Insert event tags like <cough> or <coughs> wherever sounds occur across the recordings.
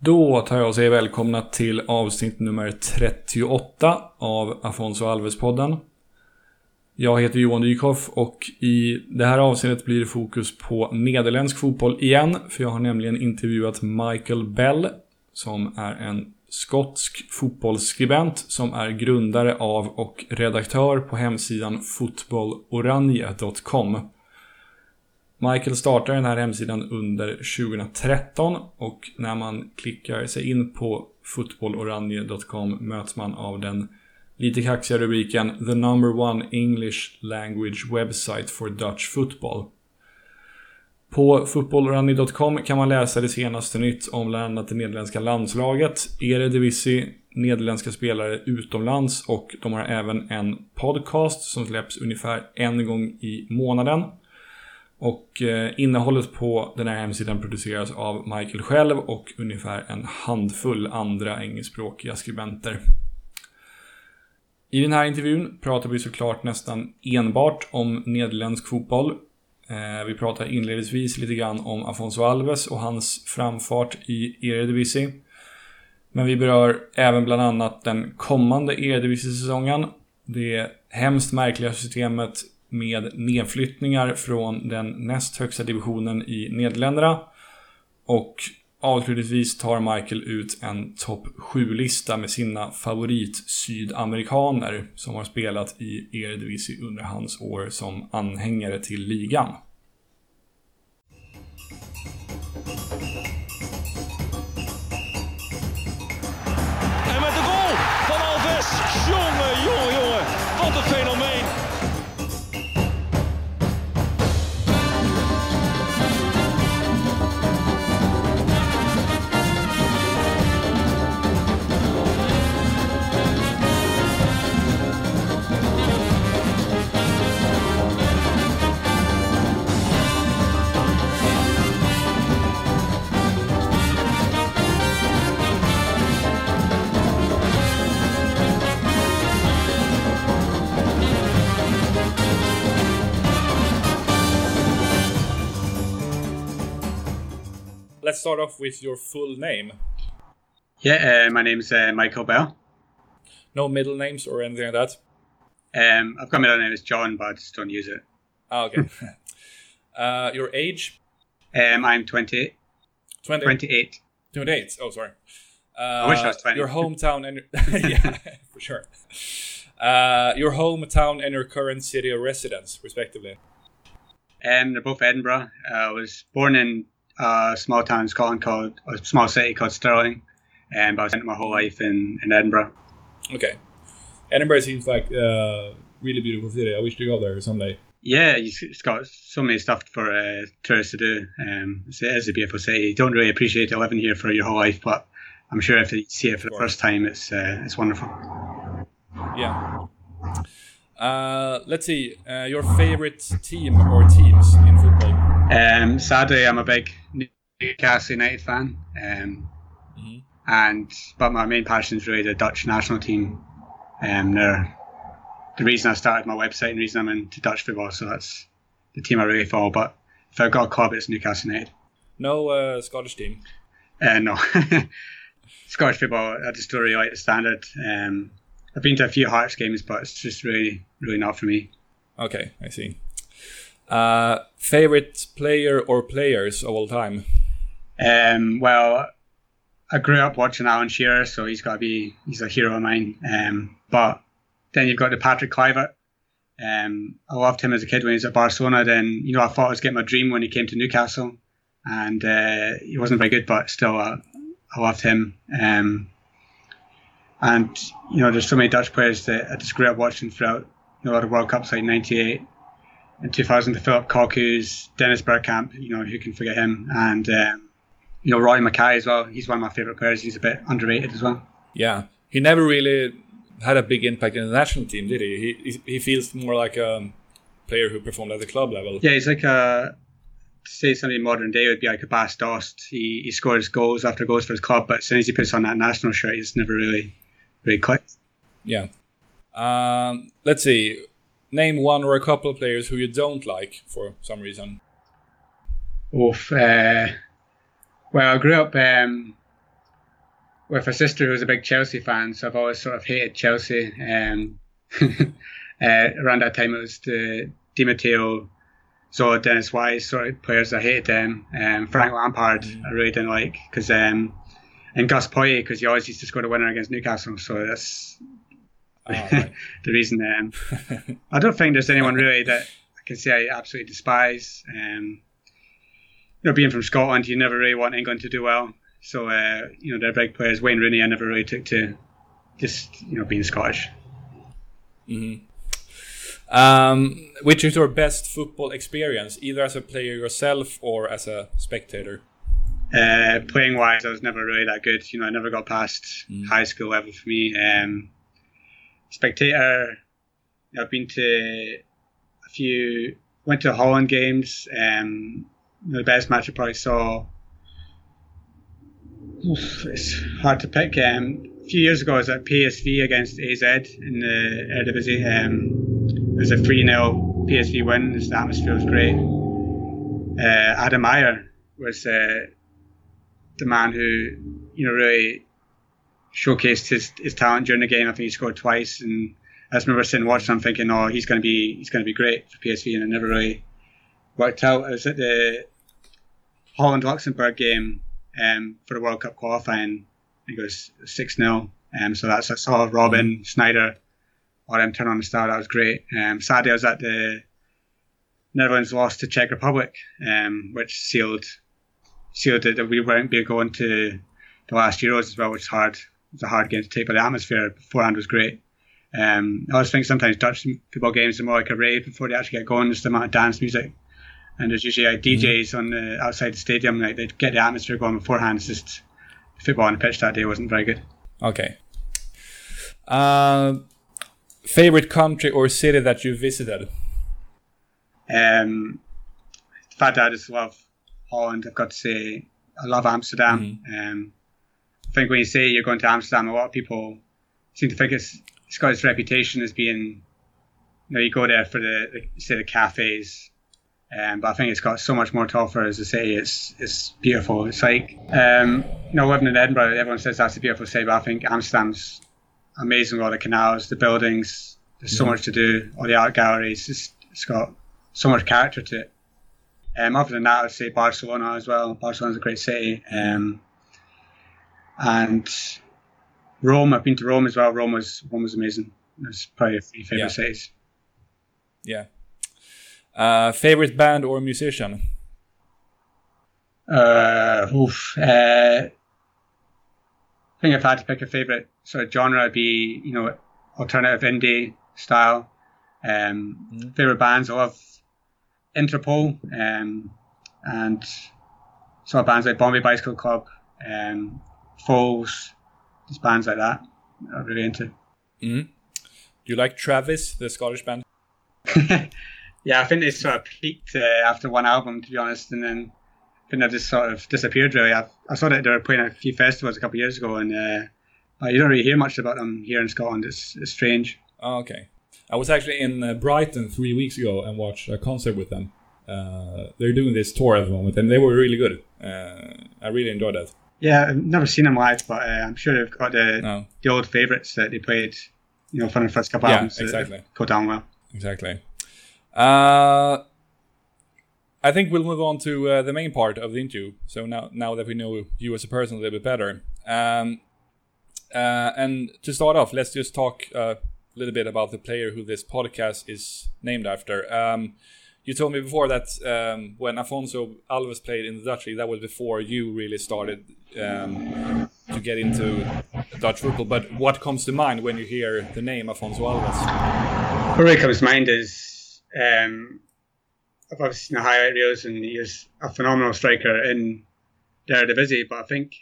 Då tar jag och säger välkomna till avsnitt nummer 38 av Afonso Alves-podden. Jag heter Johan Dykhoff och i det här avsnittet blir det fokus på nederländsk fotboll igen. För jag har nämligen intervjuat Michael Bell som är en skotsk fotbollsskribent som är grundare av och redaktör på hemsidan fotbolloranje.com. Michael startar den här hemsidan under 2013 och när man klickar sig in på fotbolloranje.com möts man av den lite kaxiga rubriken The number one English language website for Dutch football. På fotbolloranje.com kan man läsa det senaste nytt om bland annat det nederländska landslaget, Eredivisie, nederländska spelare utomlands och de har även en podcast som släpps ungefär en gång i månaden. Och eh, innehållet på den här hemsidan produceras av Michael själv och ungefär en handfull andra engelskspråkiga skribenter. I den här intervjun pratar vi såklart nästan enbart om nederländsk fotboll. Eh, vi pratar inledningsvis lite grann om Afonso Alves och hans framfart i Eredivisie. Men vi berör även bland annat den kommande Eredivisie-säsongen. Det hemskt märkliga systemet med nedflyttningar från den näst högsta divisionen i Nederländerna. Och avslutningsvis tar Michael ut en topp 7-lista med sina favorit-sydamerikaner som har spelat i Eredivisie under hans år som anhängare till ligan. Let's start off with your full name. Yeah, uh, my name's uh, Michael Bell. No middle names or anything like that? Um, I've got my middle name is John, but I just don't use it. Ah, okay. <laughs> uh, your age? Um, I'm 28. 20, 28. 28. Oh, sorry. Uh, I wish I was 20. Your hometown and <laughs> <laughs> yeah, for sure. Uh, your hometown and your current city of residence, respectively. Um, they're both Edinburgh. Uh, I was born in a small town in Scotland called, a small city called Stirling, um, but I spent my whole life in, in Edinburgh. Okay. Edinburgh seems like a really beautiful city. I wish to go there someday. Yeah, it's got so many stuff for uh, tourists to do. Um, it's- a beautiful city. You don't really appreciate living here for your whole life, but I'm sure if you see it for the first time, it's uh, it's wonderful. Yeah. Uh, let's see. Uh, your favorite team or teams in football? Um, sadly, I'm a big Newcastle United fan, um, Mhm. and but my main passion is really the Dutch national team. Um, they're the reason I started my website and the reason I'm into Dutch football. So that's the team I really follow. But if I've got a club, it's Newcastle United. No uh, Scottish team. Uh, no, <laughs> Scottish football. I just don't really like the standard. Um, I've been to a few Hearts games, but it's just really, really not for me. Okay, I see. Uh, favorite player or players of all time? Um, well, I grew up watching Alan Shearer, so he's got to be he's a hero of mine. Um, but then you've got the Patrick Kluivert. Um, I loved him as a kid when he was at Barcelona. Then you know I thought I was getting my dream when he came to Newcastle, and uh, he wasn't very good, but still uh, I loved him. Um, and you know, there's so many Dutch players that I just grew up watching throughout you know, of World Cups like '98 and 2000. The Philip Cocu's, Dennis Bergkamp. You know, who can forget him? And um, you know, Roy Makaay as well. He's one of my favourite players. He's a bit underrated as well. Yeah, he never really had a big impact in the national team, did he? He he, he feels more like a player who performed at the club level. Yeah, he's like a to say something modern day would be like a Bas Dost. He he scores goals after goals for his club, but as soon as he puts on that national shirt, he's never really really clicked. Yeah. Um, let's see. Name one or a couple of players who you don't like for some reason. Oof. Uh, well, I grew up um, with a sister who was a big Chelsea fan, so I've always sort of hated Chelsea. Um, <laughs> uh, around that time, it was the Di Matteo, Zola, Dennis Wise sort of players. I hated them. Um, Frank Lampard, mm. I really didn't like because um, and Gus Poyet because he always used to score the winner against Newcastle. So that's oh, right. <laughs> the reason. Um, <laughs> I don't think there's anyone really that I can say I absolutely despise. Um, you know, being from Scotland, you never really want England to do well. So uh, you know, they're big players. Wayne Rooney, I never really took to just you know being Scottish. Mm-hmm. Um, which is your best football experience, either as a player yourself or as a spectator? Uh, playing wise, I was never really that good. You know, I never got past mm. high school level for me. Um, spectator, I've been to a few, went to Holland games. Um, the best match I probably saw. Oof, it's hard to pick. Um, a few years ago, I was at PSV against AZ in the Eredivisie. Um, it was a 3 0 PSV win. The atmosphere was great. Uh, Adam Maher was uh, the man who, you know, really showcased his, his talent during the game. I think he scored twice, and I just remember sitting watching him thinking, "Oh, he's going to be he's going to be great for PSV," and it never really worked out. I was at the Holland Luxembourg game um, for the World Cup qualifying. I think it was six 0 um, so that's I saw Robben Sneijder, or them turn on the star. That was great. Um, sadly, I was at the Netherlands lost to Czech Republic, um, which sealed sealed it that we weren't be going to the last Euros as well, which is hard. It was a hard game to take, but the atmosphere beforehand was great. Um, I always think sometimes Dutch football games are more like a rave before they actually get going. Just the amount of dance music, and there's usually like DJs mm-hmm. on the outside the stadium. Like they get the atmosphere going beforehand. It's just football on the pitch that day wasn't very good. Okay. Uh, favorite country or city that you visited? Um, the fact that I just love Holland, I've got to say I love Amsterdam. Mm-hmm. Um, think when you say you're going to Amsterdam, a lot of people seem to think it's, it's got its reputation as being, you know, you go there for the, the say the cafes, um, but I think it's got so much more to offer as a city. It's it's beautiful. It's like um, you know living in Edinburgh, everyone says that's a beautiful city, but I think Amsterdam's amazing. With all the canals, the buildings. There's so mm-hmm. much to do. All the art galleries. It's, it's got so much character to it. Um, other than that, I'd say Barcelona as well. Barcelona's a great city. Um, and Rome, I've been to Rome as well. Rome was Rome was amazing. It's probably a few favorite yeah. cities. Yeah. Uh, favorite band or musician? Uh, oof. Uh, I think if I had to pick a favorite sort of genre, it'd be you know alternative indie style. Um, mm. Favorite bands, I love Interpol, um, and sort of bands like Bombay Bicycle Club, um, Foals, just bands like that. I'm really into. Mm-hmm. Do you like Travis, the Scottish band? <laughs> yeah, I think they sort of peaked uh, after one album, to be honest, and then I think they just sort of disappeared. Really, I, I saw that they were playing a few festivals a couple of years ago, and uh, you don't really hear much about them here in Scotland. It's, it's strange. Oh, okay. I was actually in uh, Brighton three weeks ago and watched a concert with them. Uh, they're doing this tour at the moment, and they were really good. Uh, I really enjoyed that. Yeah, I've never seen them live, but uh, I'm sure they've got the no. the old favourites that they played, you know, for the first couple yeah, albums. exactly. Go down well. Exactly. Uh, I think we'll move on to uh, the main part of the interview. So now, now that we know you as a person a little bit better, um, uh, and to start off, let's just talk uh, a little bit about the player who this podcast is named after. Um, you told me before that um, when Afonso Alves played in the Dutch league, that was before you really started um, to get into Dutch football. But what comes to mind when you hear the name Afonso Alves? What really comes to mind is um, I've obviously seen the highlight reels, and he's a phenomenal striker in Eredivisie. But I think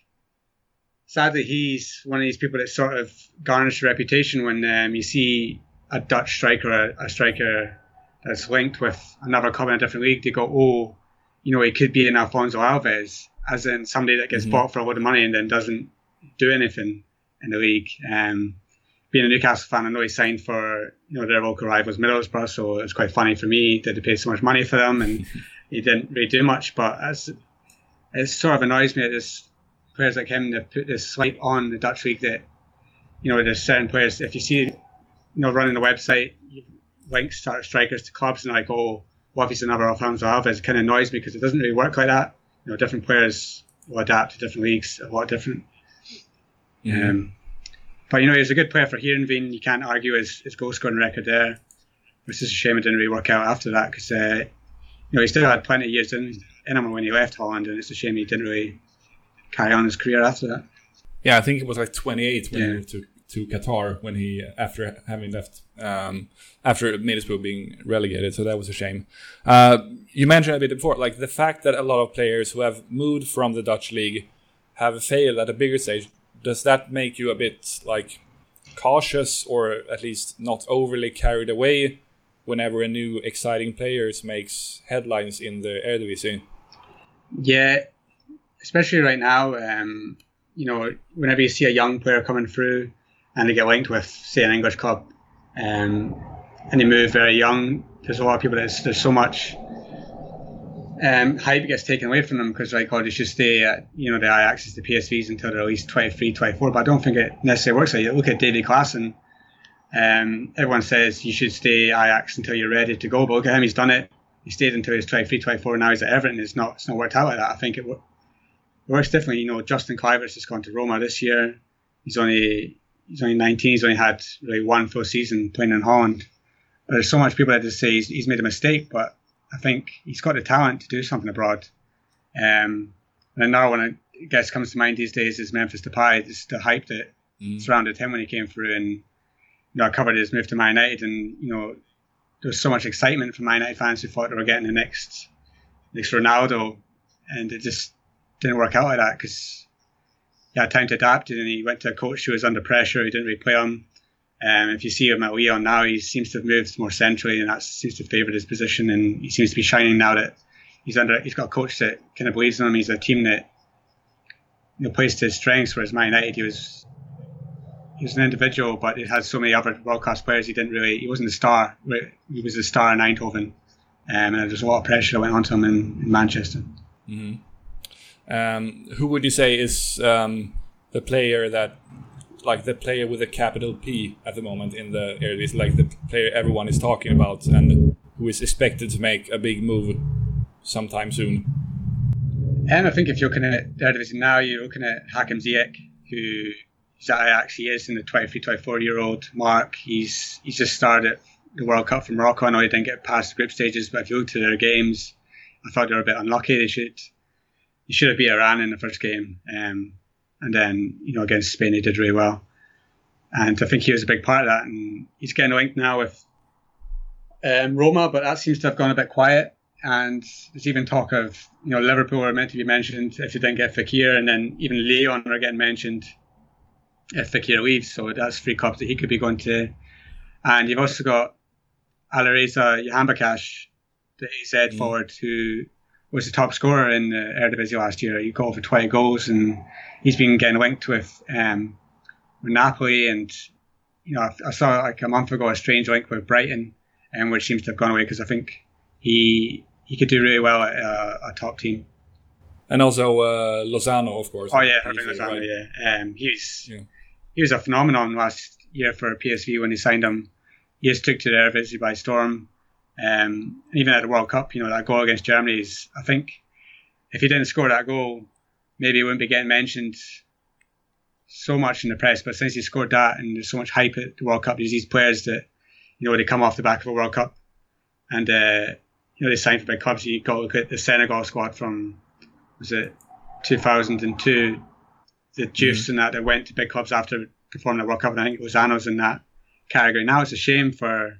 sadly, he's one of these people that sort of garnish a reputation when um, you see a Dutch striker, a, a, striker that's linked with another club in a different league. They go, oh, you know, he could be an Alfonso Alves, as in somebody that gets mm-hmm. bought for a lot of money and then doesn't do anything in the league. Um, being a Newcastle fan, I know he signed for you know their local rivals Middlesbrough, so it's quite funny for me that they paid so much money for them and <laughs> he didn't really do much. But as it sort of annoys me at this players like him that put this swipe on the Dutch league that you know there's certain players if you see you know running the website links start strikers to clubs and like oh what if he's another Alfonso Alves it kind of annoys me because it doesn't really work like that you know different players will adapt to different leagues a lot different Mhm. um, but you know, he's a good player for here in Heerenveen. You can't argue his, his goal scoring record there. It's just a shame it didn't really work out after that because uh, you know he still had plenty of years in, in him when he left Holland, and it's a shame he didn't really carry on his career after that. Yeah, I think it was like 28 when he moved to, to Qatar when he after having left um, after Middlesbrough being relegated. So that was a shame. Uh, you mentioned a bit before, like the fact that a lot of players who have moved from the Dutch league have failed at a bigger stage. Does that make you a bit like cautious, or at least not overly carried away whenever a new exciting player makes headlines in the Eredivisie? Yeah, especially right now. Um, you know, whenever you see a young player coming through and they get linked with, say, an English club, um, and they move very young, there's a lot of people that's there's so much um, hype gets taken away from them because like, oh, they should stay at you know the Ajaxes, the PSVs until they're at least 23, 24. But I don't think it necessarily works like that. Look at Davy Klaassen. Um, everyone says you should stay Ajax until you're ready to go, but look at him, he's done it. He stayed until he was 23, 24. Now he's at Everton. It's not it's not worked out like that. I think it, it works differently. You know, Justin Kluivert's just gone to Roma this year. He's only he's only 19. He's only had really one full season playing in Holland. But there's so much people that just say he's, he's made a mistake, but I think he's got the talent to do something abroad. Um, and another one I guess comes to mind these days is Memphis Depay. Just the hype that Mm. surrounded him when he came through, and you know I covered his move to Man United, and you know there was so much excitement from Man United fans who thought they were getting the next next Ronaldo, and it just didn't work out like that because he had time to adapt, and he went to a coach who was under pressure. He didn't really play him. Um, if you see him at Lyon now, he seems to have moved more centrally, and that seems to favour his position. And he seems to be shining now that he's under. He's got a coach that kind of believes in him. He's a team that you know, plays to his strengths. Whereas Man United, he was he was an individual, but it had so many other world class players. He didn't really. He wasn't the star. He was the star in Eindhoven, um, and there was a lot of pressure that went onto him in, in Manchester. Um, who would you say is um, the player that, like the player with a capital P at the moment in the Eredivisie, like the player everyone is talking about, and who is expected to make a big move sometime soon? And I think if you're looking at Eredivisie now, you're looking at Hakim Ziyech, who is at Ajax. He is in the 23, 24 year old mark. He's he's just started the World Cup from Morocco. I know he didn't get past the group stages, but if you look to their games, I thought they were a bit unlucky. They should he should have beat Iran in the first game, um, and then you know against Spain he did really well. And I think he was a big part of that. And he's getting linked now with um, Roma, but that seems to have gone a bit quiet. And there's even talk of you know Liverpool are meant to be mentioned if they didn't get Fekir, and then even Lyon are getting mentioned if Fekir leaves. So that's three clubs that he could be going to. And you've also got Alireza Jahanbakhsh, the AZ forward, who was the top scorer in the Eredivisie last year. He got over 20 goals, and he's been getting linked with um, with Napoli. And you know, I, I saw like a month ago a strange link with Brighton, and which seems to have gone away because I think he he could do really well at uh, a top team. And also uh, Lozano, of course. Oh yeah, He's, Lozano, right. yeah. Um, he was Yeah. he was a phenomenon last year for PSV when he signed him. He just took to the Eredivisie by storm. Um, even at the World Cup, you know that goal against Germany is. I think if he didn't score that goal, maybe he wouldn't be getting mentioned so much in the press. But since he scored that, and there's so much hype at the World Cup, there's these players that you know they come off the back of a World Cup, and uh, you know they sign for big clubs. You've got to look at the Senegal squad from was it 2002, the Juice and that that went to big clubs after performing the World Cup, and I think Lozano's in that category. Now it's a shame for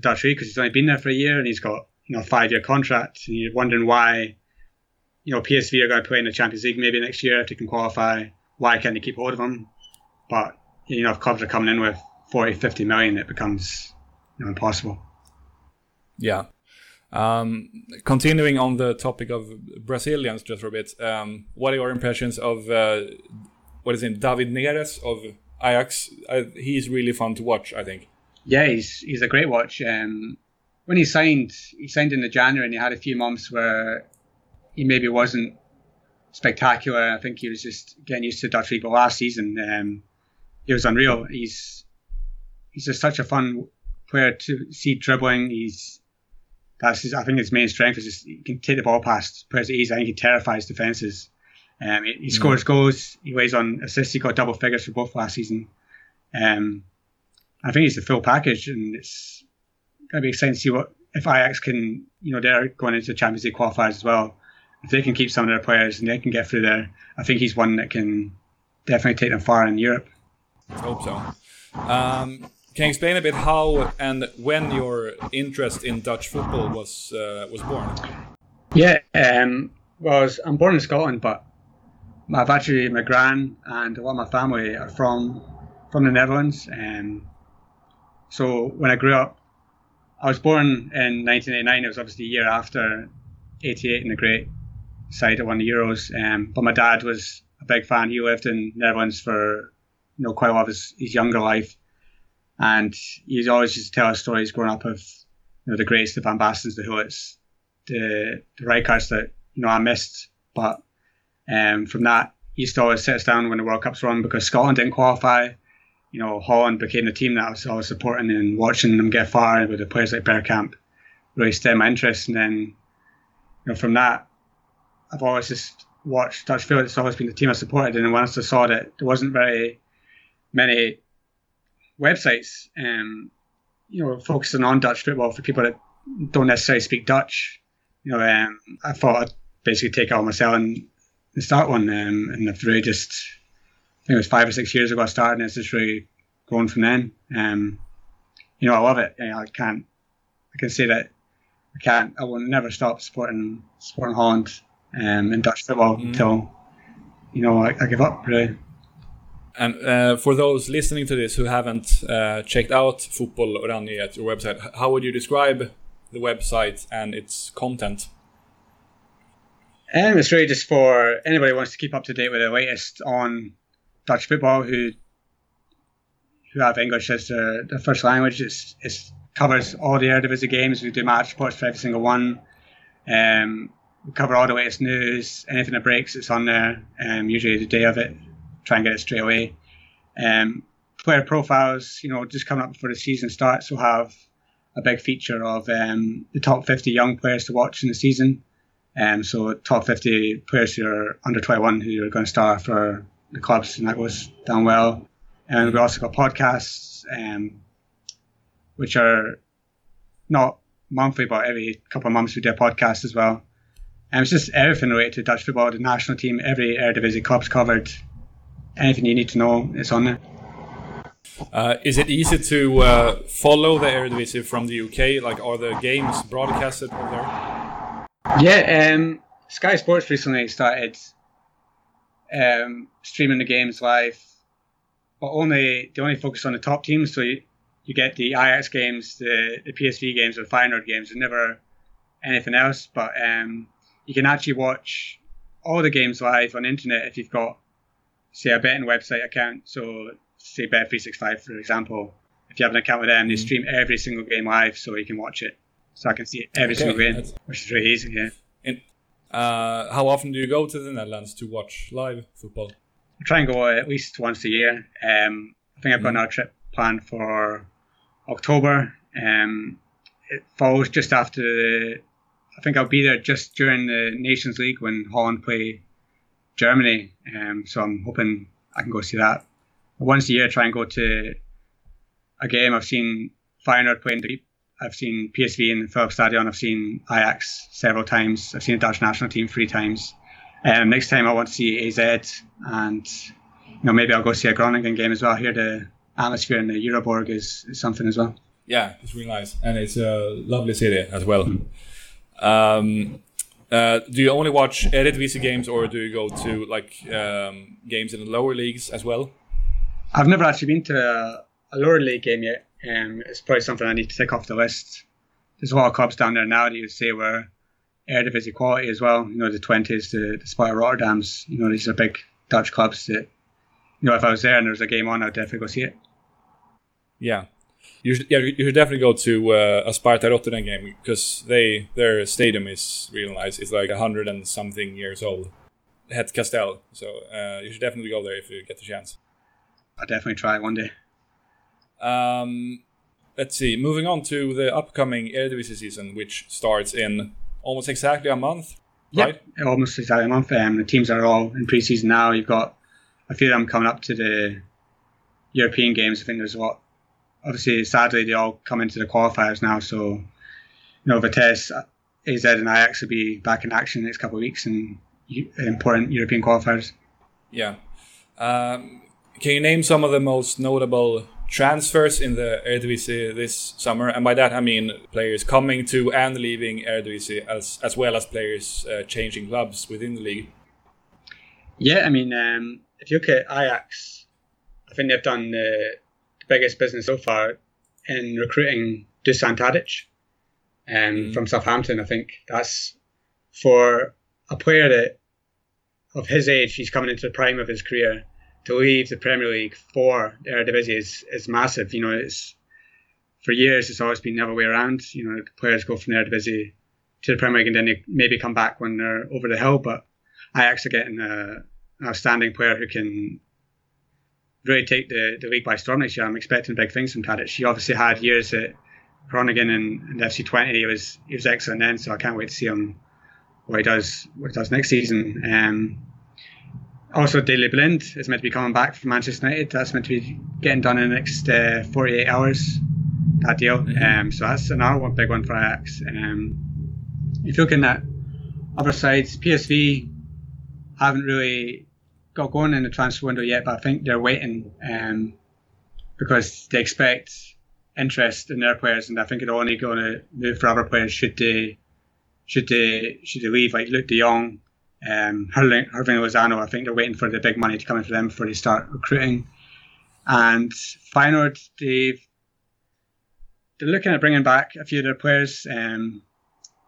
Dutch because he's only been there for a year and he's got you know a five year contract, and you're wondering why you know PSV are going to play in the Champions League maybe next year if they can qualify. Why can't they keep hold of him? But you know if clubs are coming in with 40, 50 million, it becomes you know, impossible. Yeah. Um, continuing on the topic of Brazilians just for a bit, um, what are your impressions of uh, what is name, David Neres of Ajax? Uh, he's really fun to watch, I think. Yeah, he's he's a great watch. Um, when he signed, he signed in the January, and he had a few months where he maybe wasn't spectacular. I think he was just getting used to Dutch league. But last season, um, he was unreal. He's he's just such a fun player to see dribbling. He's that's his, I think his main strength is just he can take the ball past players easy. I think he terrifies defenses. Um, he, he mm. scores goals. He weighs on assists. He got double figures for both last season. Um, I think he's the full package, and it's going to be exciting to see what if Ajax can, you know, they're going into the Champions League qualifiers as well. If they can keep some of their players and they can get through there, I think he's one that can definitely take them far in Europe. I hope so. Um, can you explain a bit how and when your interest in Dutch football was uh, was born? Yeah, um, well, I'm born in Scotland, but I've actually my gran and a lot of my family are from from the Netherlands. Um, so when I grew up, I was born in 1989. It was obviously a year after 88 in the great side that won the Euros. Um, but my dad was a big fan. He lived in Netherlands for you know quite a lot of his, his younger life, and he's always just tell us stories growing up of you know the greats, the Van Bastens, the Gullits, the the Rijkaards that you know I missed. But um, from that, he used to always sit us down when the World Cups were on because Scotland didn't qualify. You know, Holland became the team that I was always supporting and watching them get far with the players like Bergkamp really stirred my interest. And then, you know, from that, I've always just watched Dutch football. It's always been the team I supported. And once I saw that there wasn't very many websites, um, you know, focusing on Dutch football for people that don't necessarily speak Dutch, you know, um, I thought I'd basically take it on myself and and start one. Um, and I've really just, I think it was five or six years ago I started, and it's just really grown from then. Um, you know, I love it. You know, I can't, I can say that I can't, I will never stop supporting supporting Holland um, in Dutch football mm. until, you know, I, I give up really. And uh, for those listening to this who haven't uh, checked out Football Oranje at your website, how would you describe the website and its content? And it's really just for anybody who wants to keep up to date with the latest on Dutch football who who have English as their, their first language. It's, it covers all the Eredivisie games. We do match reports for every single one. Um, we cover all the latest news. Anything that breaks, it's on there. Um, usually the day of it, try and get it straight away. Um, player profiles, you know, just coming up before the season starts, we'll have a big feature of um, the top 50 young players to watch in the season. Um, so top 50 players who are under 21 who are going to start for the clubs, and that goes down well. And we also got podcasts, um, which are not monthly, but every couple of months we do a podcast as well. And it's just everything related to Dutch football, the national team, every Eredivisie club's covered. Anything you need to know, it's on there. Uh, is it easy to uh, follow the Eredivisie from the UK? Like, are the games broadcasted over there? Yeah, um, Sky Sports recently started um, streaming the games live, but only they only focus on the top teams. So you, you get the Ajax games, the, the PSV games, or the Feyenoord games, and never anything else. But um, you can actually watch all the games live on the internet if you've got, say, a betting website account. So, say Bet365, for example. If you have an account with them, they mm-hmm. stream every single game live, so you can watch it so I can see every okay, single game, which is really easy. Yeah. And, uh, how often do you go to the Netherlands to watch live football? I try and go at least once a year. Um, I think I've got mm. another trip planned for October. Um, it falls just after the. I think I'll be there just during the Nations League when Holland play Germany. Um, so I'm hoping I can go see that. Once a year, I try and go to a game. I've seen Feyenoord playing the I've seen PSV in the Philips Stadion. I've seen Ajax several times. I've seen the Dutch national team three times. Um, next time I want to see AZ, and you know maybe I'll go see a Groningen game as well. Here the atmosphere in the Euroborg is, is something as well. Yeah, it's really nice, and it's a lovely city as well. Mm. Um, uh, do you only watch Eredivisie games, or do you go to like um, games in the lower leagues as well? I've never actually been to a, a lower league game yet. Um, it's probably something I need to tick off the list. There's a lot of clubs down there now that you say were Eredivisie quality as well. You know, the Twentes, the, the Sparta Rotterdams. You know, these are big Dutch clubs that, you know, if I was there and there was a game on, I'd definitely go see it. Yeah. You should, yeah, you should definitely go to uh, a Sparta Rotterdam game because they their stadium is really nice. It's like a hundred and something years old. Het Kasteel. So uh, you should definitely go there if you get the chance. I'll definitely try it one day. Um, let's see. Moving on to the upcoming Eredivisie season, which starts in almost exactly a month. Right? Almost exactly a month. Um, the teams are all in pre-season now. You've got a few of them coming up to the European games. I think there's what. Obviously, sadly, they all come into the qualifiers now. So, you know, Vitesse, AZ, and Ajax will be back in action in the next couple of weeks and important European qualifiers. Yeah. Um, can you name some of the most notable transfers in the Eredivisie this summer, and by that I mean players coming to and leaving Eredivisie, as as well as players uh, changing clubs within the league. Yeah, I mean, um, if you look at Ajax, I think they've done the, the biggest business so far in recruiting Dusan Tadic um, mm. from Southampton. I think that's for a player that of his age, he's coming into the prime of his career to leave the Premier League for the Eredivisie is, is massive. You know, it's for years it's always been the other way around. You know, players go from the Eredivisie to the Premier League and then they maybe come back when they're over the hill. But Ajax are getting a, an outstanding player who can really take the, the league by storm next year. I'm expecting big things from Tadic. He obviously had years at Groningen and, and FC Twente. He was he was excellent then, so I can't wait to see him what he does what he does next season. Um, also, Daley Blind is meant to be coming back from Manchester United. That's meant to be getting done in the next uh, 48 hours. That deal. Mm-hmm. Um, so that's another one big one for Ajax. Um, if you're looking at other sides, PSV haven't really got going in the transfer window yet, but I think they're waiting um, because they expect interest in their players, and I think they're only going to move for other players should they should they should they leave, like Luuk de Jong um, Hirving, Hirving Lozano, I think they're waiting for the big money to come in for them before they start recruiting. And Feyenoord, they've they're looking at bringing back a few of their players. Um,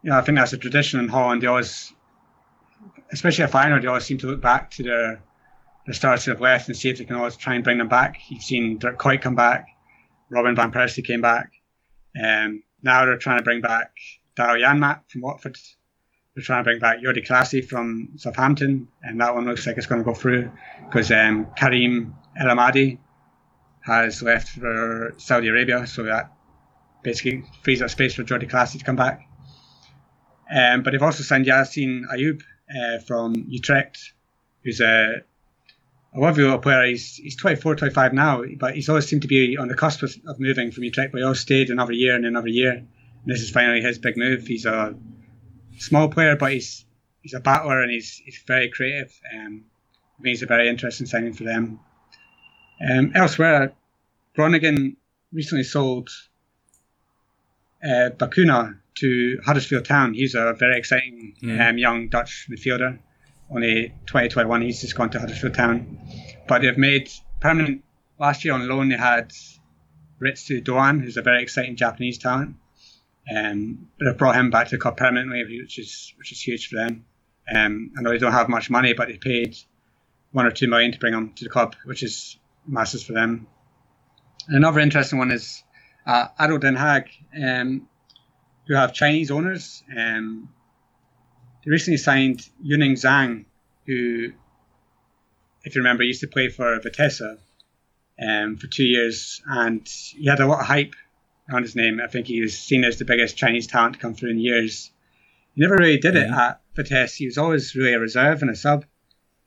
you know, I think that's a tradition in Holland. They always, especially at Feyenoord, they always seem to look back to their their stars to have left and see if they can always try and bring them back. You've seen Dirk Kuyt come back, Robin van Persie came back. Um, now they're trying to bring back Daryl Janmaat from Watford they're trying to bring back Jordy Clasie from Southampton, and that one looks like it's going to go through because um, Karim El Ahmadi has left for Saudi Arabia, so that basically frees up space for Jordy Clasie to come back. Um, but they've also signed Yassine Ayoub uh, from Utrecht, who's a, lovely little player. He's, he's 24, 25 now, but he's always seemed to be on the cusp of, of moving from Utrecht, but he always stayed another year and another year. And this is finally his big move. He's a small player, but he's he's a battler and he's he's very creative. Um, I think he's a very interesting signing for them. Um, elsewhere, Groningen recently sold uh, Bacuna to Huddersfield Town. He's a very exciting mm. um, young Dutch midfielder. Only 2021, he's just gone to Huddersfield Town. But they've made permanent. Last year on loan, they had Ritsu Doan, who's a very exciting Japanese talent. Um, but they've brought him back to the club permanently, which is which is huge for them. Um, I know they don't have much money, but they paid one or two million to bring him to the club, which is massive for them. Another interesting one is uh, ADO Den Haag, um, who have Chinese owners. Um, they recently signed Yuning Zhang, who, if you remember, used to play for Vitesse um, for two years, and he had a lot of hype on his name. I think he was seen as the biggest Chinese talent to come through in years. He never really did it at Vitesse. He was always really a reserve and a sub.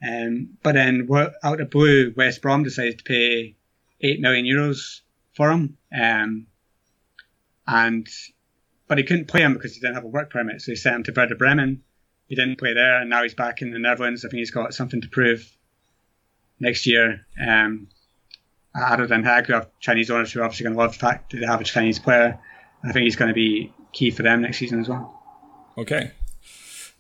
Um, but then out of blue, West Brom decided to pay eight million euros for him. Um, and but he couldn't play him because he didn't have a work permit. So he sent him to Werder Bremen. He didn't play there, and now he's back in the Netherlands. I think he's got something to prove next year. Um, ADO Den Haag, who have Chinese owners who are obviously going to love the fact that they have a Chinese player. I think he's going to be key for them next season as well. Okay.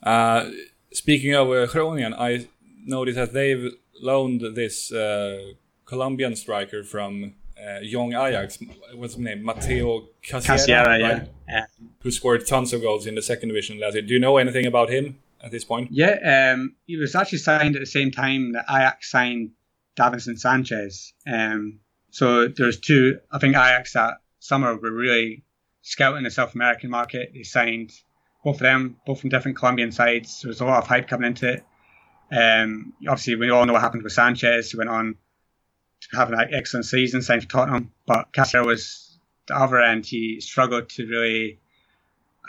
Uh, speaking of uh, Groningen, I noticed that they've loaned this uh, Colombian striker from uh, young Ajax. What's his name? Mateo Cassierra, right? yeah. yeah. Who scored tons of goals in the second division last year. Do you know anything about him at this point? Yeah, um, he was actually signed at the same time that Ajax signed Davinson Sanchez. Um, so there's two. I think Ajax that summer were really scouting the South American market. They signed both of them, both from different Colombian sides. There was a lot of hype coming into it. Um, obviously, we all know what happened with Sanchez. He went on to have an excellent season, signed for Tottenham. But Cassierra was the other end. He struggled to really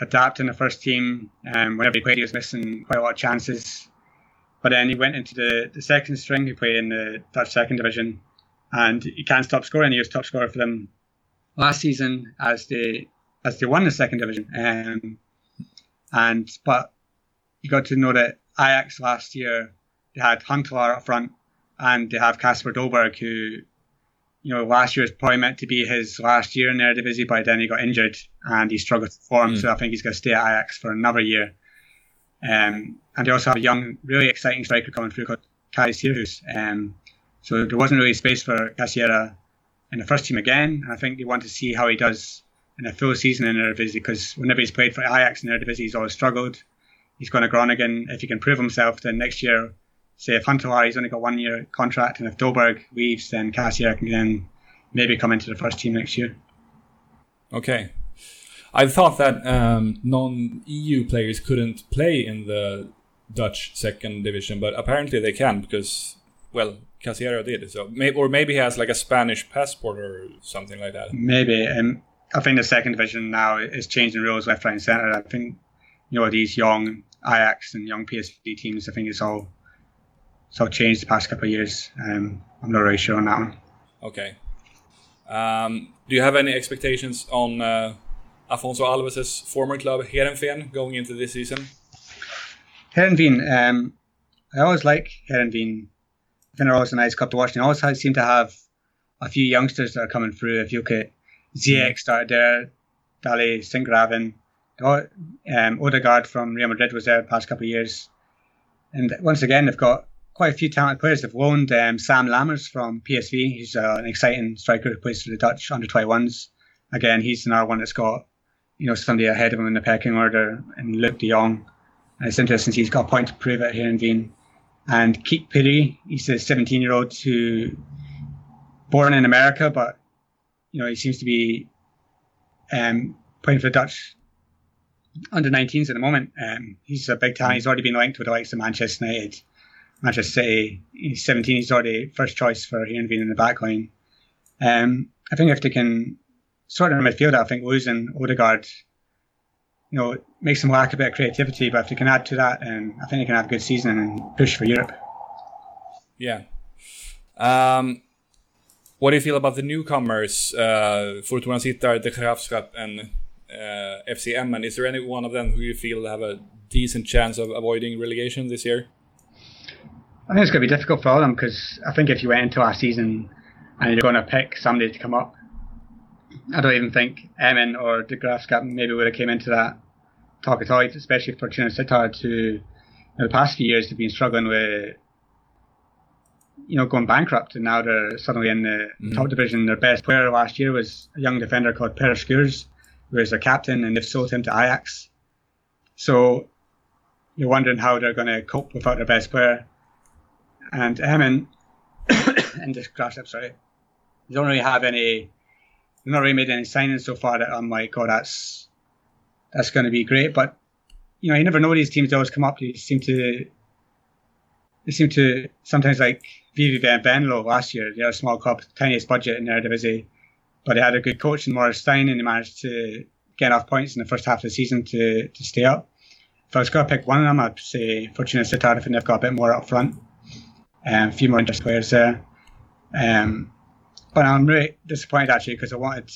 adapt in the first team. Um, whenever he played, he was missing quite a lot of chances. But then he went into the, the second string. He played in the Dutch second division, and he can't stop scoring. He was top scorer for them last season as they as they won the second division. Um, and but you got to know that Ajax last year they had Huntelaar up front, and they have Kasper Dolberg, who you know last year was probably meant to be his last year in the Eredivisie, but then he got injured and he struggled to form. Mm. So I think he's going to stay at Ajax for another year. Um, and they also have a young, really exciting striker coming through called Kaj Sierhuis. Um, so there wasn't really space for Cassierra in the first team again. And I think they want to see how he does in a full season in Eredivisie because whenever he's played for Ajax in Eredivisie, he's always struggled. He's going to Groningen. If he can prove himself, then next year, say if Huntelaar, he's only got one year contract, and if Dolberg leaves, then Cassierra can then maybe come into the first team next year. Okay, I thought that um, non-EU players couldn't play in the Dutch second division, but apparently they can because, well, Cassierra did. So, maybe, or maybe he has like a Spanish passport or something like that. Maybe. Um, I think the second division now is changing rules left, right, and centre. I think you know these young Ajax and young PSV teams. I think it's all it's all changed the past couple of years. Um, I'm not really sure on that one. Okay. Um, do you have any expectations on? Uh, Afonso Alves' former club Heerenveen going into this season? Heerenveen, um, I always like Heerenveen. I think they're always a nice club to watch. They always seem to have a few youngsters that are coming through. If you look at Ziyech started there, Daley Sinkgraven, um, Odegaard from Real Madrid was there the past couple of years. And once again, they've got quite a few talented players. They've loaned um, Sam Lammers from PSV. He's uh, an exciting striker who plays for the Dutch under 21s. Again, he's another one that's got you know, somebody ahead of him in the pecking order, and Luuk de Jong. And it's interesting he's got a point to prove it Heerenveen. And Kik Pierie, he's a 17 year old who, born in America, but, you know, he seems to be um, playing for the Dutch under 19s at the moment. Um, he's a big talent. He's already been linked with the likes of Manchester United, Manchester City. He's 17. He's already first choice for Heerenveen in the back line. Um, I think if they can sort of in midfield, I think losing Odegaard, you know, makes them lack a bit of creativity. But if they can add to that, and I think they can have a good season and push for Europe. Yeah. Um, what do you feel about the newcomers, uh, Fortuna Sittard, De Graafschap, and uh, FC Emmen? Is there any one of them who you feel have a decent chance of avoiding relegation this year? I think it's going to be difficult for all of them because I think if you went into last season and you're going to pick somebody to come up, I don't even think Emmen or De Graafschap maybe would have came into that talk at all, especially for Fortuna Sittard to know, the past few years they've been struggling with you know going bankrupt and now they're suddenly in the mm. top division. Their best player last year was a young defender called Perr Schuurs, who is their captain and they've sold him to Ajax. So you're wondering how they're going to cope without their best player. And Emmen <coughs> and De Graafschap, sorry, they don't really have any We've not really made any signings so far that I'm like, oh, that's that's going to be great. But you know, you never know these teams always come up. They seem to they seem to sometimes like VV Venlo last year. They're a small club, tiniest budget in their division, but they had a good coach in Maurice Steijn, and they managed to get enough points in the first half of the season to to stay up. If I was going to pick one of them, I'd say Fortuna Sittard. Think they've got a bit more up front, and a few more interesting players there. Um, but I'm really disappointed actually because I wanted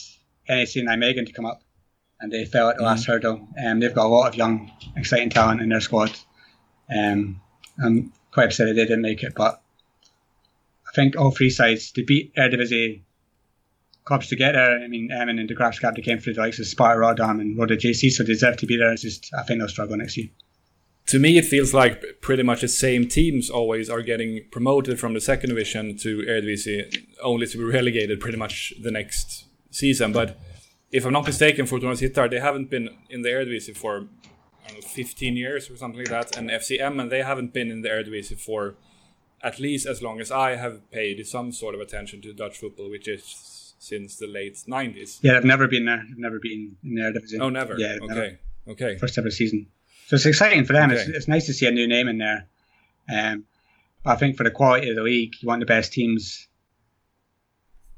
and Nijmegen to come up, and they fell at the mm. last hurdle. And um, they've got a lot of young, exciting talent in their squad. Um, I'm quite upset that they didn't make it, but I think all three sides they beat Eredivisie clubs to get there. I mean, Emmen and De Graafschap they came through the likes of Sparta Rotterdam and Roda JC, so they deserve to be there. It's just I think they'll struggle next year to me, it feels like pretty much the same teams always are getting promoted from the second division to Eredivisie, only to be <laughs> relegated pretty much the next season. But if I'm not mistaken, Fortuna Sittard, they haven't been in the Eredivisie for know, 15 years or something like that, and FC Emmen they haven't been in the Eredivisie for at least as long as I have paid some sort of attention to Dutch football, which is since the late 90s. Yeah, I've never been there. I've never been in the Eredivisie. Oh, never. Yeah. Okay. Never. Okay. First ever season. So it's exciting for them. Okay. It's, it's nice to see a new name in there. Um, I think for the quality of the league, you want the best teams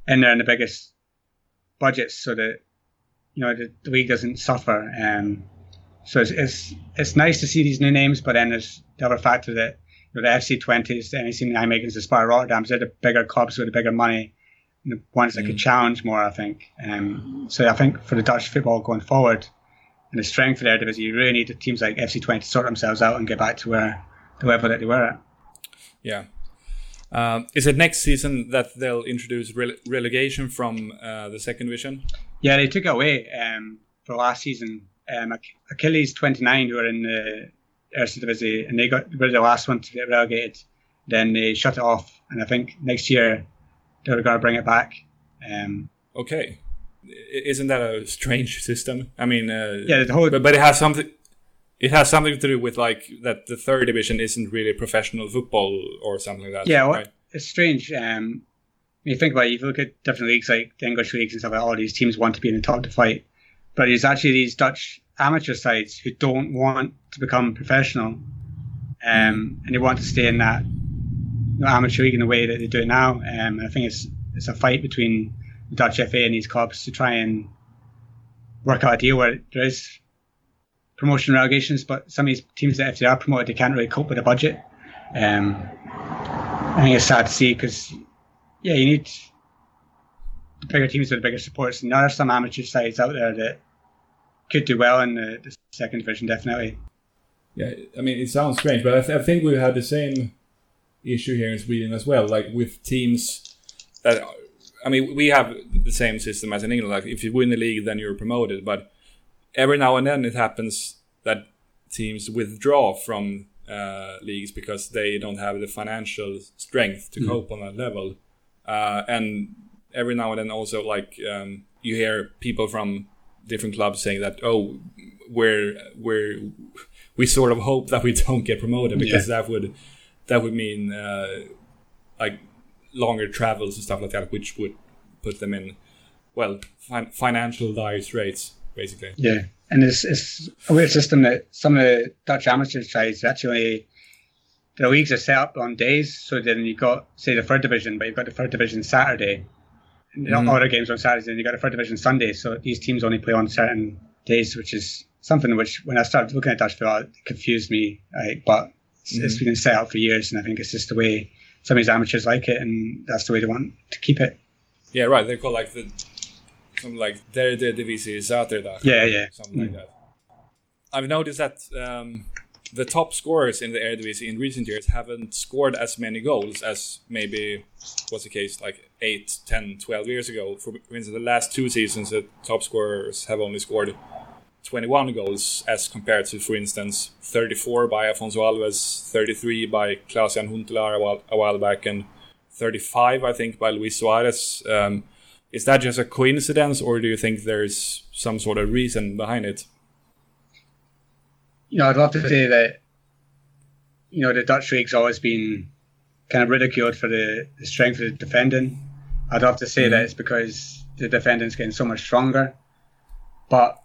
in there and the biggest budgets so that you know the, the league doesn't suffer. Um, so it's, it's it's nice to see these new names, but then there's the other factor that you know, the FC Twentes, the NEC Nijmegen's, the Sparta Rotterdams, they're the bigger clubs with the bigger money, the ones that mm. could challenge more. I think. Um, so I think for the Dutch football going forward, and the strength of their division, you really need the teams like FC Twente to sort themselves out and get back to where the level that they were at. Yeah. Um, is it next season that they'll introduce rele- relegation from uh, the second division? Yeah, they took it away um, for last season. Um, Achilles 29, who are in the Eerste Divisie, and they got were the last one to get relegated. Then they shut it off, and I think next year they're going to bring it back. Um, okay, isn't that a strange system? I mean, uh, yeah, the whole, but, but it has something it has something to do with like that the third division isn't really professional football or something like that. Yeah, well, right? it's strange. Um, when you think about it, if you look at different leagues like the English leagues and stuff like all these teams want to be in the top to fight, but it's actually these Dutch amateur sides who don't want to become professional, um, and they want to stay in that you know, amateur league in the way that they do it now. Um, I think it's it's a fight between Dutch FA and these clubs to try and work out a deal where there is promotion relegations, but some of these teams that if they are promoted, they can't really cope with the budget. Um, I think it's sad to see because, yeah, you need bigger teams with bigger supports, and there are some amateur sides out there that could do well in the, the second division, definitely. Yeah, I mean, it sounds strange, but I, th- I think we had the same issue here in Sweden as well, like with teams that. I mean, we have the same system as in England. Like, if you win the league, then you're promoted. But every now and then it happens that teams withdraw from uh, leagues because they don't have the financial strength to mm. cope on that level. Uh, and every now and then also like um, you hear people from different clubs saying that oh we're we're we sort of hope that we don't get promoted because yeah. that would that would mean uh, like longer travels and stuff like that which would put them in well fin- financial dire straits basically. Yeah, and it's it's a weird system that some of the Dutch amateur sides actually the leagues are set up on days. So then you've got say the third division, but you've got the third division Saturday, and mm-hmm. other games on Saturday, and you've got the third division Sunday. So these teams only play on certain days, which is something which when I started looking at Dutch football, it confused me. Right? But it's, mm-hmm. it's been set up for years, and I think it's just the way some of these amateurs like it, and that's the way they want to keep it. Yeah, right. They call like the something like derde divisie zaterdag. Yeah, yeah. Something mm. like that. I've noticed that um, the top scorers in the Eredivisie in recent years haven't scored as many goals as maybe was the case like 8, 10, 12 years ago. For instance, the last two seasons, the top scorers have only scored 21 goals as compared to, for instance, 34 by Afonso Alves, 33 by Klaas-Jan Huntelaar a while, a while back, and 35, I think, by Luis Suarez. Um, is that just a coincidence, or do you think there's some sort of reason behind it? You know, I'd love to say that you know the Dutch league's always been kind of ridiculed for the, the strength of the defending. I'd love to say mm-hmm. that it's because the defending's getting so much stronger, but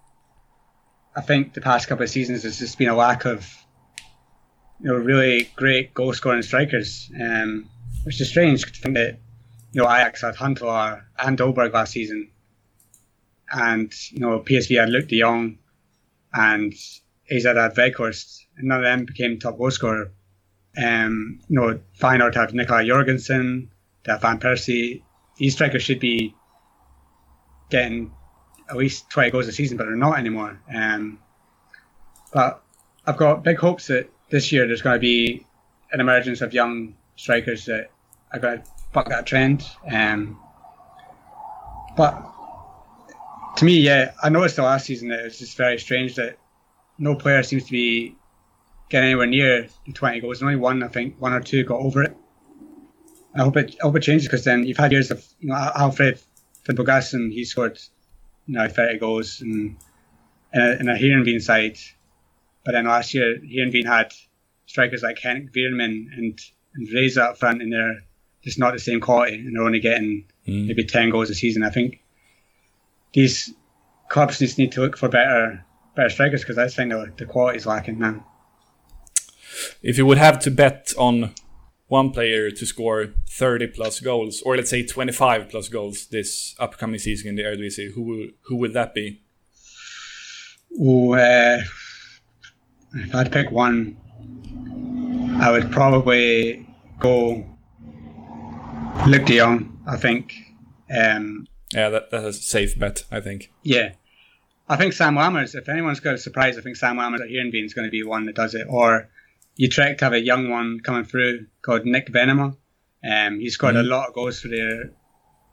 I think the past couple of seasons there's just been a lack of you know really great goal scoring strikers, um, which is strange to think that you know, Ajax had Huntelaar and Dolberg last season. And, you know, PSV had Luuk de Jong and AZ had Weghorst. And none of them became top goal scorer. Um, you know, Feyenoord have Nicolai Jorgensen, they have Van Persie. These strikers should be getting at least 20 goals a season, but they're not anymore. Um, but I've got big hopes that this year there's going to be an emergence of young strikers that are going to buck that trend. Um, but to me, yeah, I noticed the last season that it was just very strange that no player seems to be getting anywhere near the 20 goals. Only one, I think, one or two got over it. I hope it, I hope it changes because then you've had years of, you know, Alfred Finnbogason, he scored, you know, 30 goals and in a, in a Heerenveen side. But then last year, Heerenveen had strikers like Henk Veerman and, and Reza up front in their just not the same quality, and they're only getting mm. maybe ten goals a season. I think these clubs just need to look for better better strikers because I think the, the quality is lacking now. If you would have to bet on one player to score 30 plus goals, or let's say 25 plus goals this upcoming season in the Eredivisie, who will, who would that be? Ooh, uh, if I'd pick one, I would probably go Luuk de Jong. I think. Um, yeah, that, that's a safe bet. I think. Yeah, I think Sam Lammers. If anyone's got a surprise, I think Sam Lammers at Heerenveen is going to be one that does it. Or Utrecht have a young one coming through called Nick Venema. Um, he scored mm-hmm. a lot of goals for their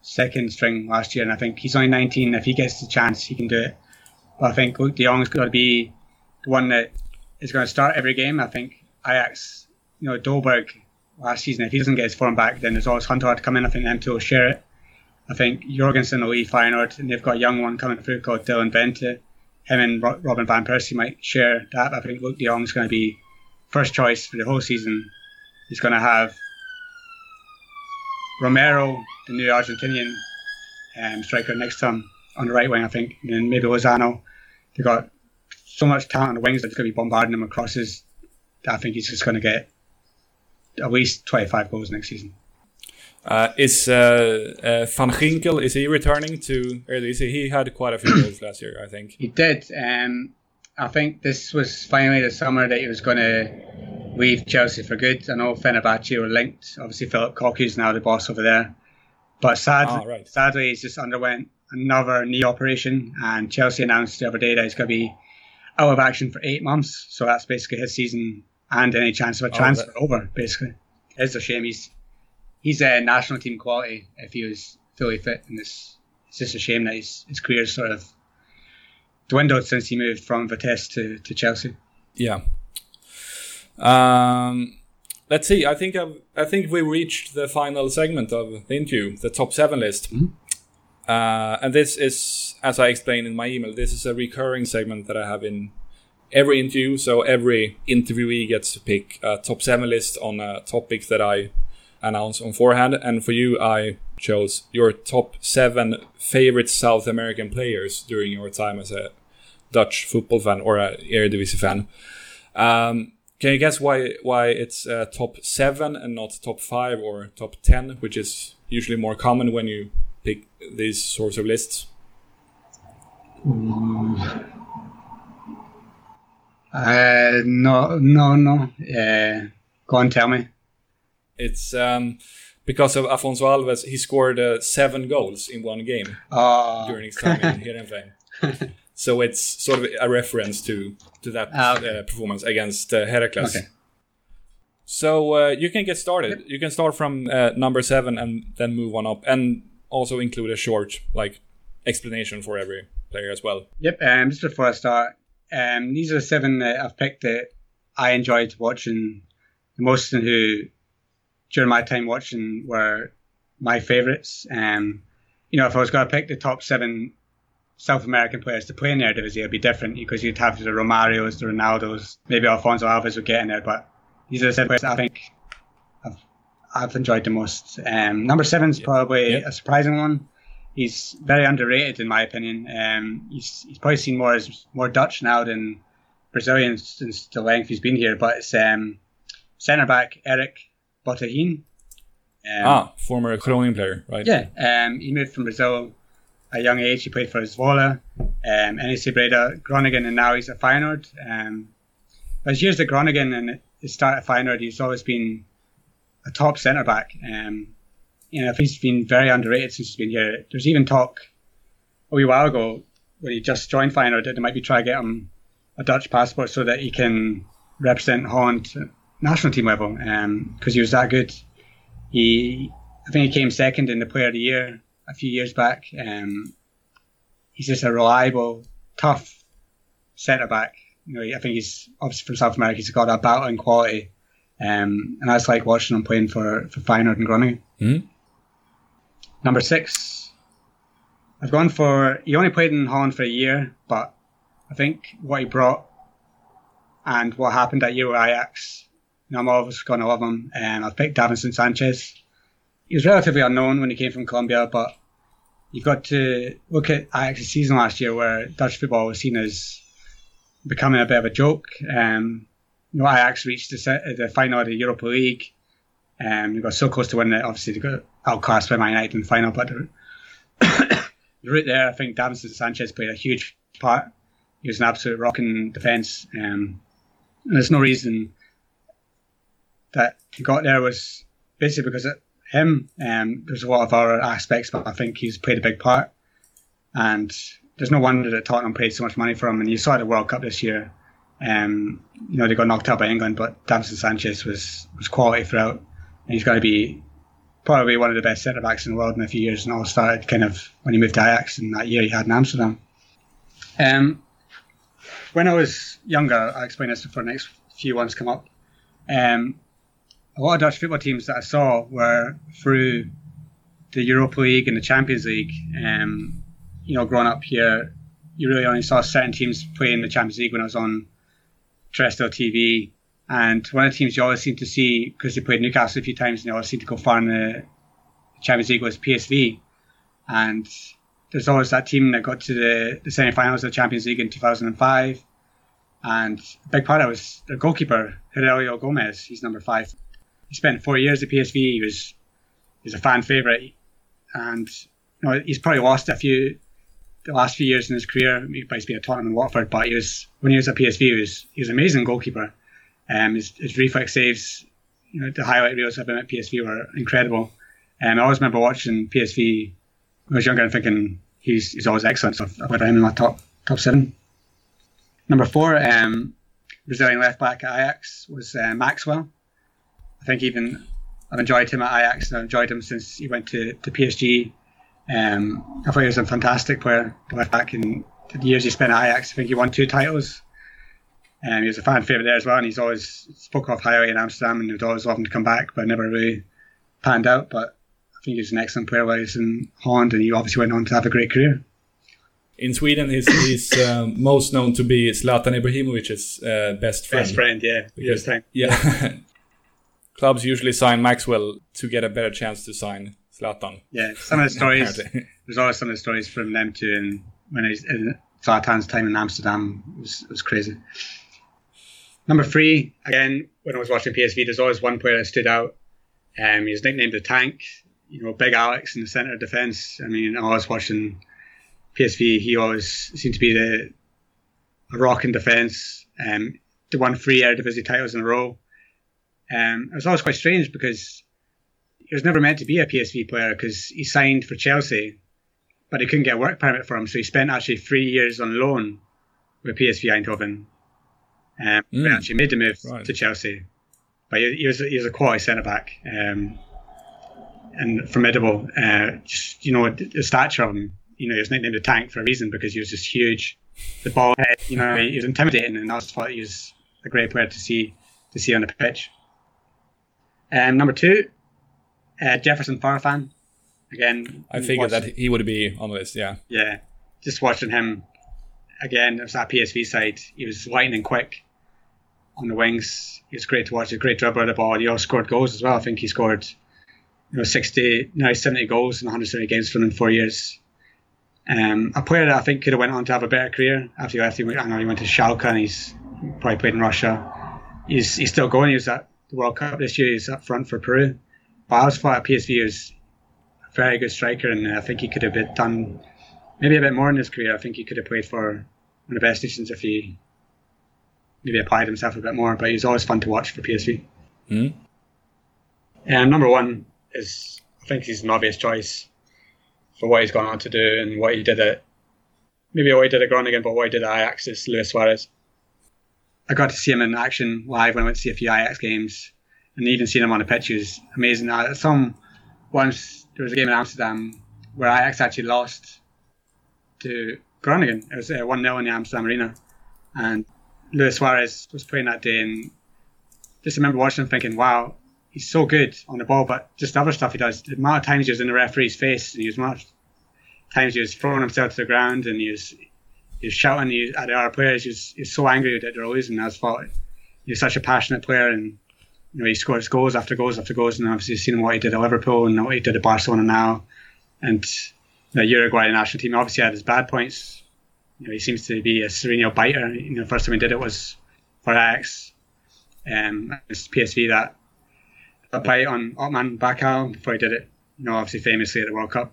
second string last year, and I think he's only 19. If he gets the chance, he can do it. But I think Luuk de Jong's got to be the one that is going to start every game. I think Ajax, you know, Dolberg last season, if he doesn't get his form back, then there's always Hunter to come in. I think them two will share it. I think Jorgensen will leave Feyenoord, and they've got a young one coming through called Dylan Vente. Him and Robin Van Persie might share that. I think Luuk de Jong is going to be first choice for the whole season. He's going to have Romero, the new Argentinian um, striker, next to him on the right wing, I think, and then maybe Lozano. They've got so much talent on the wings that it's going to be bombarding him across his. I think he's just going to get at least 25 goals next season. Uh, is uh, uh, Van Ginkel is he returning to Eredivisie? He had quite a few goals <coughs> last year, I think. He did. Um, I think this was finally the summer that he was going to leave Chelsea for good. I know Fenerbahce were linked. Obviously, Philip Cocu is now the boss over there. But sadly, oh, right. sadly, he's just underwent another knee operation, and Chelsea announced the other day that he's going to be out of action for eight months. So that's basically his season and any chance of a oh, transfer oh, over. Basically, it's a shame. He's he's a national team quality if he was fully fit, and it's it's just a shame that his his career sort of dwindled since he moved from Vitesse to, to Chelsea. Yeah. Um, let's see. I think I've, i think we reached the final segment of the interview, the top seven list. Mm-hmm. Uh, and this is, as I explained in my email, this is a recurring segment that I have in every interview. So every interviewee gets to pick a top seven list on a topic that I announce on forehand. And for you, I chose your top seven favorite South American players during your time as a Dutch football fan or a Eredivisie fan. Um, can you guess why why it's uh, top seven and not top five or top ten, which is usually more common when you pick these sorts of lists? Uh, no, no, no. Uh, go on, tell me. It's um, because of Afonso Alves. He scored uh, seven goals in one game oh. during his time in <laughs> Heerenveen. So it's sort of a reference to to that ah, okay. Uh, performance against uh, Heracles. Okay. So uh, you can get started. Yep. You can start from uh, number seven and then move on up, and also include a short like explanation for every player as well. Yep. Um, just before I start, um, these are the seven that I've picked that I enjoyed watching the most, and who during my time watching were my favourites. Um, you know, if I was going to pick the top seven South American players to play in the Eredivisie, it'd be different because you'd have the Romarios, the Ronaldos, maybe Alfonso Alves would get in there, but these are the players I think I've, I've enjoyed the most. Um, number seven is probably a surprising one. He's very underrated in my opinion. Um, he's, he's probably seen more as more Dutch now than Brazilian since the length he's been here, but it's um, centre back Eric Botteghin. Um, ah, former Groningen player, right? Yeah, um, he moved from Brazil a young age. He played for Zwolle, um, NEC Breda, Groningen, and now he's at Feyenoord. Um, his years at Groningen and his start at Feyenoord, he's always been a top centre back. Um, you know, he's been very underrated since he's been here. There's even talk a wee while ago when he just joined Feyenoord that they might be trying to get him a Dutch passport so that he can represent Holland national team level because um, he was that good. He, I think he came second in the Player of the Year a few years back. Um, he's just a reliable, tough centre back. You know, I think he's obviously from South America. He's got that battling quality, um, and that's like watching him playing for for Feyenoord and Groningen. Mm-hmm. Number six, I've gone for. He only played in Holland for a year, but I think what he brought and what happened at year with Ajax I'm always going to love him. And I've picked Davinson Sanchez. He was relatively unknown when he came from Colombia, but you've got to look at Ajax's season last year where Dutch football was seen as becoming a bit of a joke. Um, you know, Ajax reached the, the final of the Europa League. Um, they got so close to winning it. Obviously, they got outclassed by Man United in the final, but the <coughs> route there, I think Davinson Sanchez played a huge part. He was an absolute rock in defence. Um, there's no reason that he got there was basically because of him. Um, there's a lot of other aspects, but I think he's played a big part. And there's no wonder that Tottenham paid so much money for him. And you saw the World Cup this year. Um, you know, they got knocked out by England, but Davinson Sanchez was, was quality throughout. And he's going to be probably one of the best centre backs in the world in a few years. And all started kind of when he moved to Ajax and that year he had in Amsterdam. Um, when I was younger, I explain this before the next few ones come up. Um, a lot of Dutch football teams that I saw were through the Europa League and the Champions League. Um, you know, growing up here, you really only saw certain teams play in the Champions League when I was on terrestrial TV. And one of the teams you always seem to see, because they played Newcastle a few times and they always seem to go far in the Champions League, was PSV. And there's always that team that got to the, the semi finals of the Champions League in 2005. And a big part of it was their goalkeeper, Heurelho Gomes. He's number five. He spent four years at PSV. He was he was a fan favourite. And you know, he's probably lost a few the last few years in his career. He's been at Tottenham and Watford, but he was when he was at PSV, he was he was an amazing goalkeeper. Um, his, his reflex saves, you know, the highlight reels of him at PSV were incredible. Um, I always remember watching PSV when I was younger and thinking he's he's always excellent. So I've got him in my top top seven. Number four, um, Brazilian left back at Ajax was uh, Maxwell. I think even I've enjoyed him at Ajax. And I've enjoyed him since he went to, to PSG. Um, I thought he was a fantastic player, back in the years he spent at Ajax. I think he won two titles. Um, he was a fan favourite there as well, and he's always spoke off highly in Amsterdam, and he'd always love him to come back, but never really panned out. But I think he's an excellent player while he's in Holland, and he obviously went on to have a great career. In Sweden, he's, he's um, most known to be Zlatan Ibrahimovic's uh, best friend. Best friend, yeah. Because. Yeah. <laughs> Clubs usually sign Maxwell to get a better chance to sign Zlatan. Yeah, some of the stories. <laughs> there's always some of the stories from them too, and when he's in Zlatan's time in Amsterdam was was crazy. Number three, again, when I was watching PSV, there's always one player that stood out. Um, he was nicknamed the Tank. You know, Big Alex in the centre of defence. I mean, I was watching PSV. He always seemed to be the a rock in defence. Um, they won three Eredivisie titles in a row. Um, it was always quite strange because he was never meant to be a PSV player because he signed for Chelsea, but he couldn't get a work permit for him, so he spent actually three years on loan with PSV Eindhoven. Um, mm. actually made the move right. to Chelsea, but he, he, was he was a quality centre back um, and formidable. Uh, just you know the stature of him. You know he was nicknamed the Tank for a reason because he was just huge. The ball head, you know, he was intimidating, and I just thought he was a great player to see to see on the pitch. Um, number two, uh, Jefferson Farfan. Again, I figured that he would be on the list. Yeah. Yeah, just watching him again. It was that PSV side. He was lightning quick on the wings. He was great to watch. A great dribbler of the ball. He also scored goals as well. I think he scored, you know, 60, now 70 goals in 170 games for him in four years. Um, a player that I think could have went on to have a better career after he left. He went, I know he went to Schalke and he's probably played in Russia. He's he's still going. He was at the World Cup this year. He's up front for Peru. But I was thought PSV was a very good striker, and I think he could have done maybe a bit more in his career. I think he could have played for one of the best nations if he maybe applied himself a bit more. But he's always fun to watch for PSV. Mm. And number one is I think he's an obvious choice for what he's gone on to do and what he did at maybe what he did at Groningen, but what he did at Ajax is Luis Suarez. I got to see him in action live when I went to see a few Ajax games, and even seeing him on the pitch was amazing. Uh, some once there was a game in Amsterdam where Ajax actually lost to Groningen. It was uh, one 0 in the Amsterdam Arena, and Luis Suarez was playing that day, and just remember watching him thinking, "Wow, he's so good on the ball, but just other stuff he does. The amount of times he was in the referee's face, and he was much times he was throwing himself to the ground, and he was he was shouting at the other players. He's, was, he was so angry that they were losing. I was thought he was such a passionate player, and you know he scores goals after goals after goals. And obviously seen what he did at Liverpool and what he did at Barcelona now, and the Uruguay national team obviously had his bad points. You know, he seems to be a serial biter. You know, the first time he did it was for Ajax, um, PSV that a bite on Otman Bakkal before he did it, you know, obviously famously at the World Cup.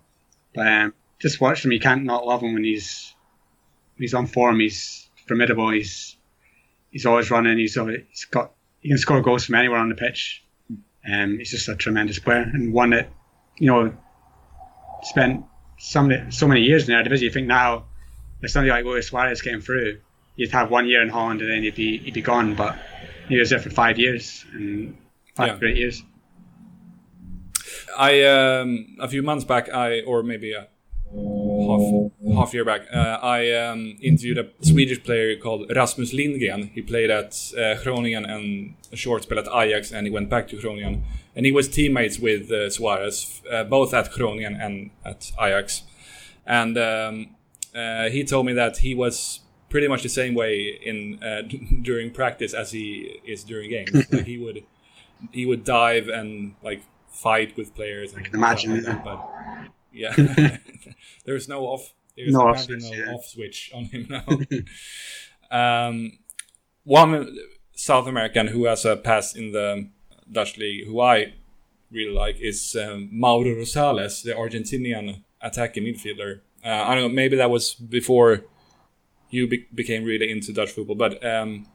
But um, just watch him. You can't not love him when he's he's on form. He's formidable. He's he's always running. He's always, he's got he can score goals from anywhere on the pitch. Um, he's just a tremendous player and one that you know spent some so many years in the Eredivisie. You think now if somebody like Luis Suarez came through, you'd have one year in Holland and then he'd be he'd be gone. But he was there for five years and five yeah. great years. I um, a few months back, I or maybe a half half year back, uh, I um, interviewed a Swedish player called Rasmus Lindgren. He played at uh, Groningen and a short spell at Ajax, and he went back to Groningen. And he was teammates with uh, Suarez, uh, both at Groningen and at Ajax. And um, uh, he told me that he was pretty much the same way in uh, <laughs> during practice as he is during games. <laughs> like he would he would dive and like fight with players. And I can imagine that. But yeah, <laughs> there's no off. There's no, off switch, no yeah. off switch on him <laughs> now. um, one South American who has a pass in the Dutch league, who I really like, is um, Mauro Rosales, the Argentinian attacking midfielder. Uh, I don't know, maybe that was before you be- became really into Dutch football, but um,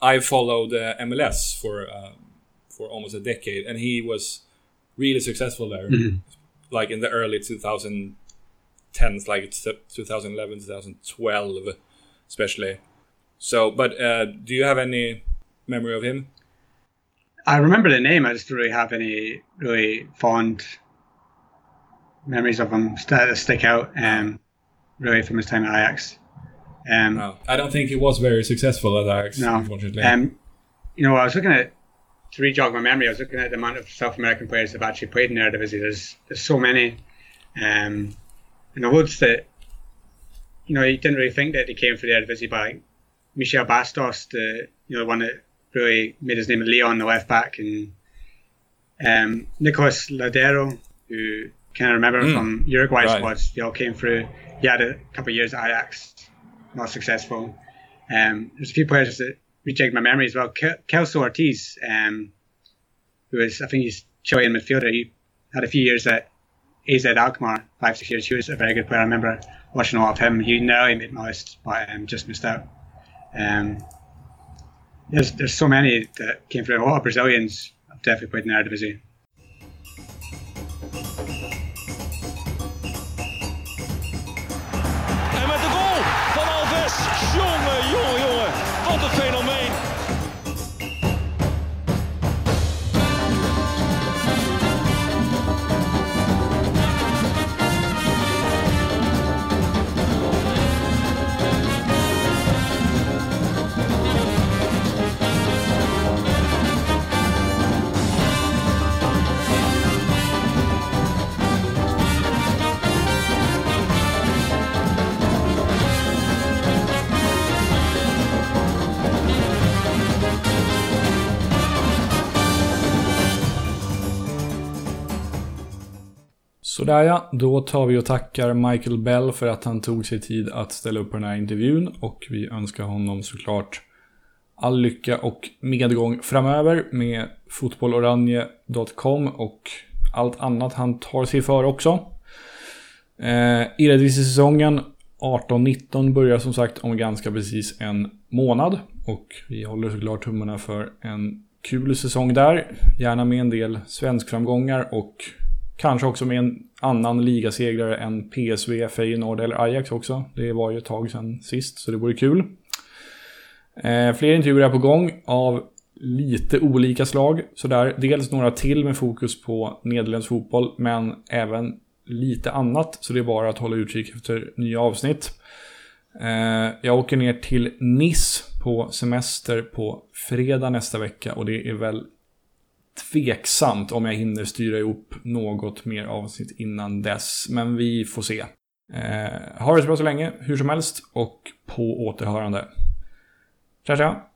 I followed uh, MLS for uh, for almost a decade, and he was really successful there, mm-hmm. like in the early 2010s, like 2011, 2012, especially. So, but uh, do you have any memory of him? I remember the name. I just don't really have any really fond memories of him that stick out. Um, really from his time at Ajax. Um, no, I don't think he was very successful at Ajax. No, unfortunately. Um, you know, I was looking at to re-jog my memory, I was looking at the amount of South American players that have actually played in the Eredivisie. There's there's so many, um, and the loads that you know you didn't really think that they came for the Eredivisie, but like Michel Bastos, the you know the one that really made his name at Lyon, the left back, and um, Nicolas Lodeiro, who kind of remember mm. from Uruguay right. squads, they all came through. He had a couple of years at Ajax, not successful. Um, there's a few players that rejig my memory as well. Kelso Ortiz, um, who is, I think he's Chilean midfielder. He had a few years at AZ Alkmaar, five, six years. He was a very good player. I remember watching a lot of him. He nearly made my list, but um, just missed out. Um, there's there's so many that came through. A lot of Brazilians have definitely played in Eredivisie. Sådär ja, då tar vi och tackar Michael Bell för att han tog sig tid att ställa upp på den här intervjun och vi önskar honom såklart all lycka och medgång framöver med fotbolloranje.com och allt annat han tar sig för också. Eh, Eredivisie-säsongen 18-19 börjar som sagt om ganska precis en månad och vi håller såklart tummarna för en kul säsong där. Gärna med en del svenskframgångar och Kanske också med en annan ligasegrare än PSV, Feyenoord eller Ajax också. Det var ju ett tag sedan sist, så det vore kul. Eh, fler intervjuer är på gång av lite olika slag. Sådär. Dels några till med fokus på Nederländsk fotboll, men även lite annat. Så det är bara att hålla utkik efter nya avsnitt. Eh, jag åker ner till Nice på semester på fredag nästa vecka och det är väl tveksamt om jag hinner styra ihop något mer avsnitt innan dess. Men vi får se. Eh, ha det så bra så länge, hur som helst, och på återhörande. Tja tja!